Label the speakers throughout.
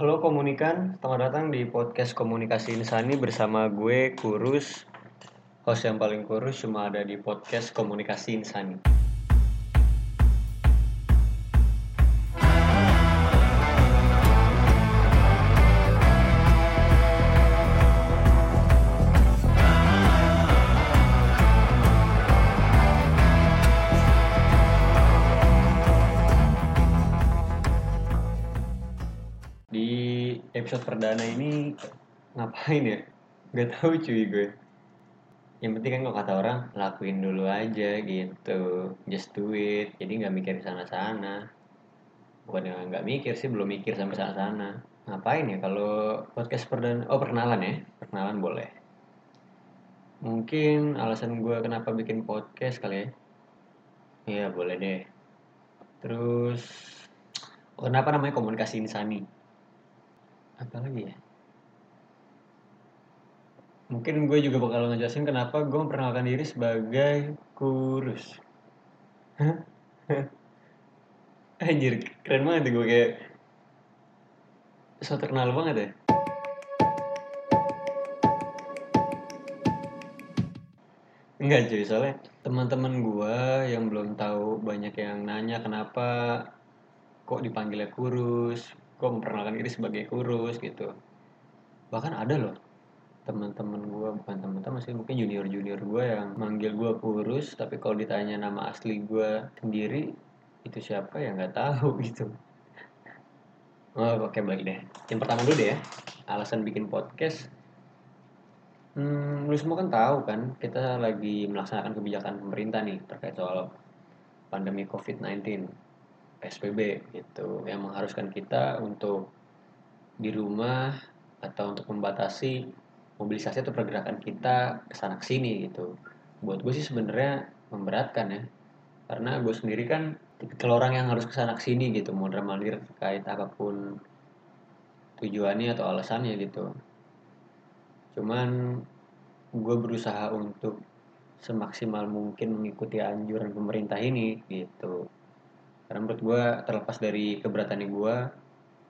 Speaker 1: Halo komunikan, selamat datang di podcast Komunikasi Insani bersama gue Kurus. Host yang paling kurus cuma ada di podcast Komunikasi Insani. Episode perdana ini ngapain ya? Gak tahu cuy gue. Yang penting kan kalau kata orang lakuin dulu aja gitu, just do it. Jadi nggak mikir sana-sana. Bukan yang nggak mikir sih, belum mikir sampai sana-sana. Ngapain ya kalau podcast perdana? Oh perkenalan ya, perkenalan boleh. Mungkin alasan gue kenapa bikin podcast kali ya. Iya boleh deh. Terus kenapa namanya komunikasi insani? Apa lagi ya? Mungkin gue juga bakal ngejelasin kenapa gue memperkenalkan diri sebagai kurus. Anjir keren banget gue kayak so terkenal banget ya. Enggak cuy, soalnya teman-teman gue yang belum tahu banyak yang nanya kenapa kok dipanggilnya kurus, gue memperkenalkan diri sebagai kurus gitu. Bahkan ada loh teman-teman gue bukan teman-teman sih mungkin junior junior gue yang manggil gue kurus tapi kalau ditanya nama asli gue sendiri itu siapa ya nggak tahu gitu. Oh oke baik deh. Yang pertama dulu deh ya alasan bikin podcast. Hmm, lu semua kan tahu kan kita lagi melaksanakan kebijakan pemerintah nih terkait soal pandemi covid-19 PSBB gitu yang mengharuskan kita untuk di rumah atau untuk membatasi mobilisasi atau pergerakan kita ke sana sini gitu. Buat gue sih sebenarnya memberatkan ya. Karena gue sendiri kan tipikal orang yang harus ke sana sini gitu, mondar mandir terkait apa pun tujuannya atau alasannya gitu. Cuman gue berusaha untuk semaksimal mungkin mengikuti anjuran pemerintah ini gitu karena menurut gue terlepas dari keberatannya gue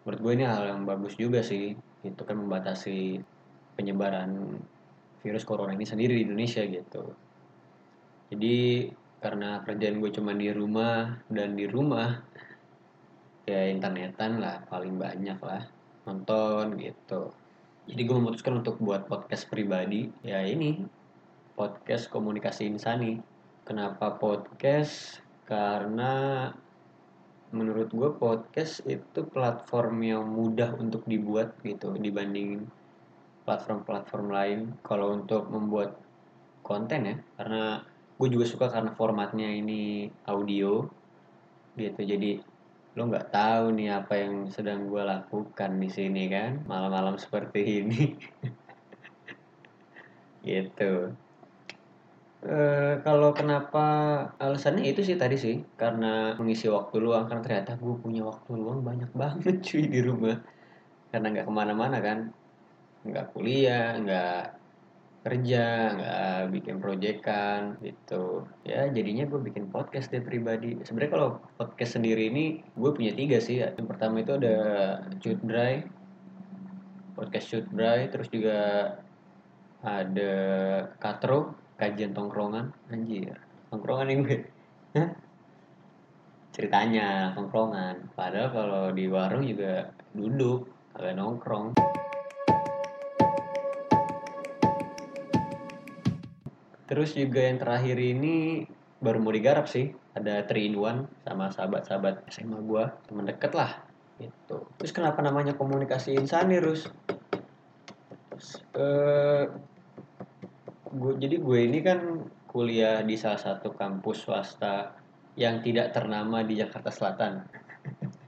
Speaker 1: menurut gue ini hal yang bagus juga sih. Itu kan membatasi penyebaran virus corona ini sendiri di Indonesia gitu. Jadi karena kerjaan gue cuma di rumah dan di rumah ya internetan lah paling banyak lah nonton gitu. Jadi gue memutuskan untuk buat podcast pribadi. Ya ini podcast komunikasi insani. Kenapa podcast? Karena menurut gue podcast itu platform yang mudah untuk dibuat gitu dibanding platform-platform lain. Kalau untuk membuat konten ya karena gue juga suka karena formatnya ini audio gitu. Jadi lo nggak tahu nih apa yang sedang gue lakukan di sini kan malam-malam seperti ini. Gitu Uh, kalau kenapa alasannya itu sih tadi sih karena mengisi waktu luang karena ternyata gue punya waktu luang banyak banget cuy di rumah. Karena nggak ke mana-mana kan. Nggak kuliah nggak kerja nggak bikin proyekan gitu. Ya jadinya gue bikin podcast deh pribadi. Sebenarnya kalau podcast sendiri ini gue punya tiga sih. Yang pertama itu ada shoot dry. Podcast shoot dry terus juga ada katro kajian tongkrongan? Anjir tongkrongan gue ceritanya tongkrongan. Padahal kalau di warung juga duduk kagak nongkrong. Terus juga yang terakhir ini baru mau digarap sih. Ada 3 in 1 sama sahabat-sahabat SMA gue teman deket lah gitu. Terus kenapa namanya komunikasi insani Rus? Uh, gue jadi gue ini kan kuliah di salah satu kampus swasta yang tidak ternama di Jakarta Selatan.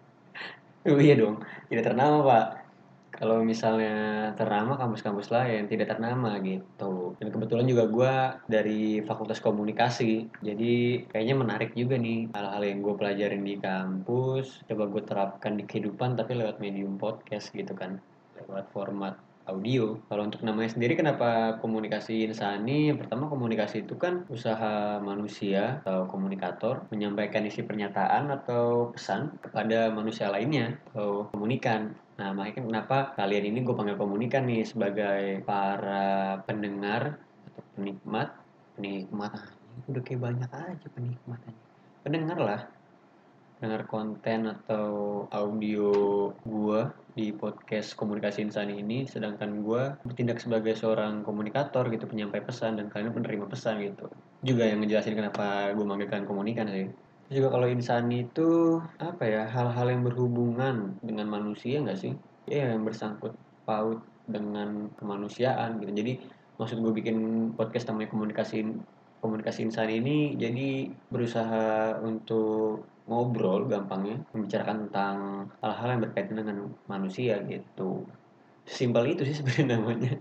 Speaker 1: oh iya dong, tidak ternama pak. Kalau misalnya ternama kampus-kampus lain tidak ternama gitu. Dan kebetulan juga gue dari Fakultas Komunikasi, jadi kayaknya menarik juga nih hal-hal yang gue pelajarin di kampus. Coba gue terapkan di kehidupan tapi lewat medium podcast gitu kan, lewat format audio. Kalau untuk namanya sendiri kenapa komunikasi insani? Pertama komunikasi itu kan usaha manusia atau komunikator menyampaikan isi pernyataan atau pesan kepada manusia lainnya atau komunikan. Nah, makanya kenapa kalian ini gue panggil komunikan nih sebagai para pendengar atau penikmat, penikmat udah kayak banyak aja penikmat aja. Pendengar lah, dengar konten atau audio gua di podcast komunikasi insan ini sedangkan gua bertindak sebagai seorang komunikator gitu penyampai pesan dan kalian penerima pesan gitu. Juga yang ngejelasin kenapa gue manggilkan komunikan sih. Terus juga kalau insan itu apa ya hal-hal yang berhubungan dengan manusia nggak sih? Ya yang bersangkut paut dengan kemanusiaan gitu. Jadi maksud gue bikin podcast namanya komunikasi komunikasi insan ini jadi berusaha untuk ngobrol gampangnya membicarakan tentang hal-hal yang berkaitan dengan manusia gitu. Simpel itu sih sebenarnya namanya.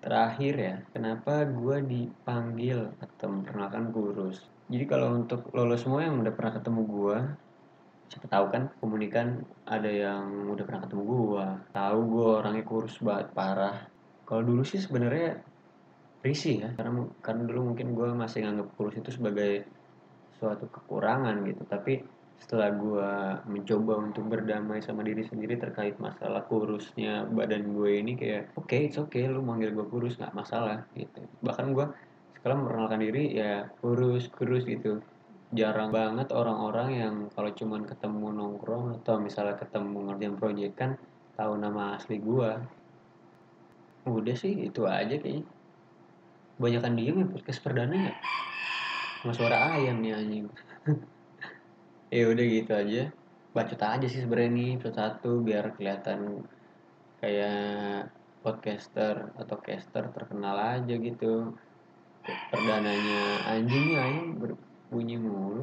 Speaker 1: Terakhir ya kenapa gue dipanggil atau memperkenalkan kurus jadi kalau untuk lolos semua yang udah pernah ketemu gue siapa tahu kan komunikan ada yang udah pernah ketemu gue tahu gue orangnya kurus banget parah. Kalau dulu sih sebenarnya risih ya karena karena dulu mungkin gue masih nganggap kurus itu sebagai suatu kekurangan gitu. Tapi setelah gue mencoba untuk berdamai sama diri sendiri terkait masalah kurusnya badan gue ini kayak oke okay, it's okay lu manggil gue kurus nggak masalah gitu. Bahkan gue sekarang memperkenalkan diri ya kurus kurus gitu. Jarang banget orang-orang yang kalau cuman ketemu nongkrong atau misalnya ketemu ngerjain proyek kan tahu nama asli gue udah sih itu aja kayaknya. Kebanyakan diem ya podcast perdana ya sama suara ayam nih anjing. Ya udah gitu aja. Bacot aja sih sebenarnya nih episode satu biar kelihatan kayak podcaster atau caster terkenal aja gitu. Perdananya anjing nih ayam berbunyi mulu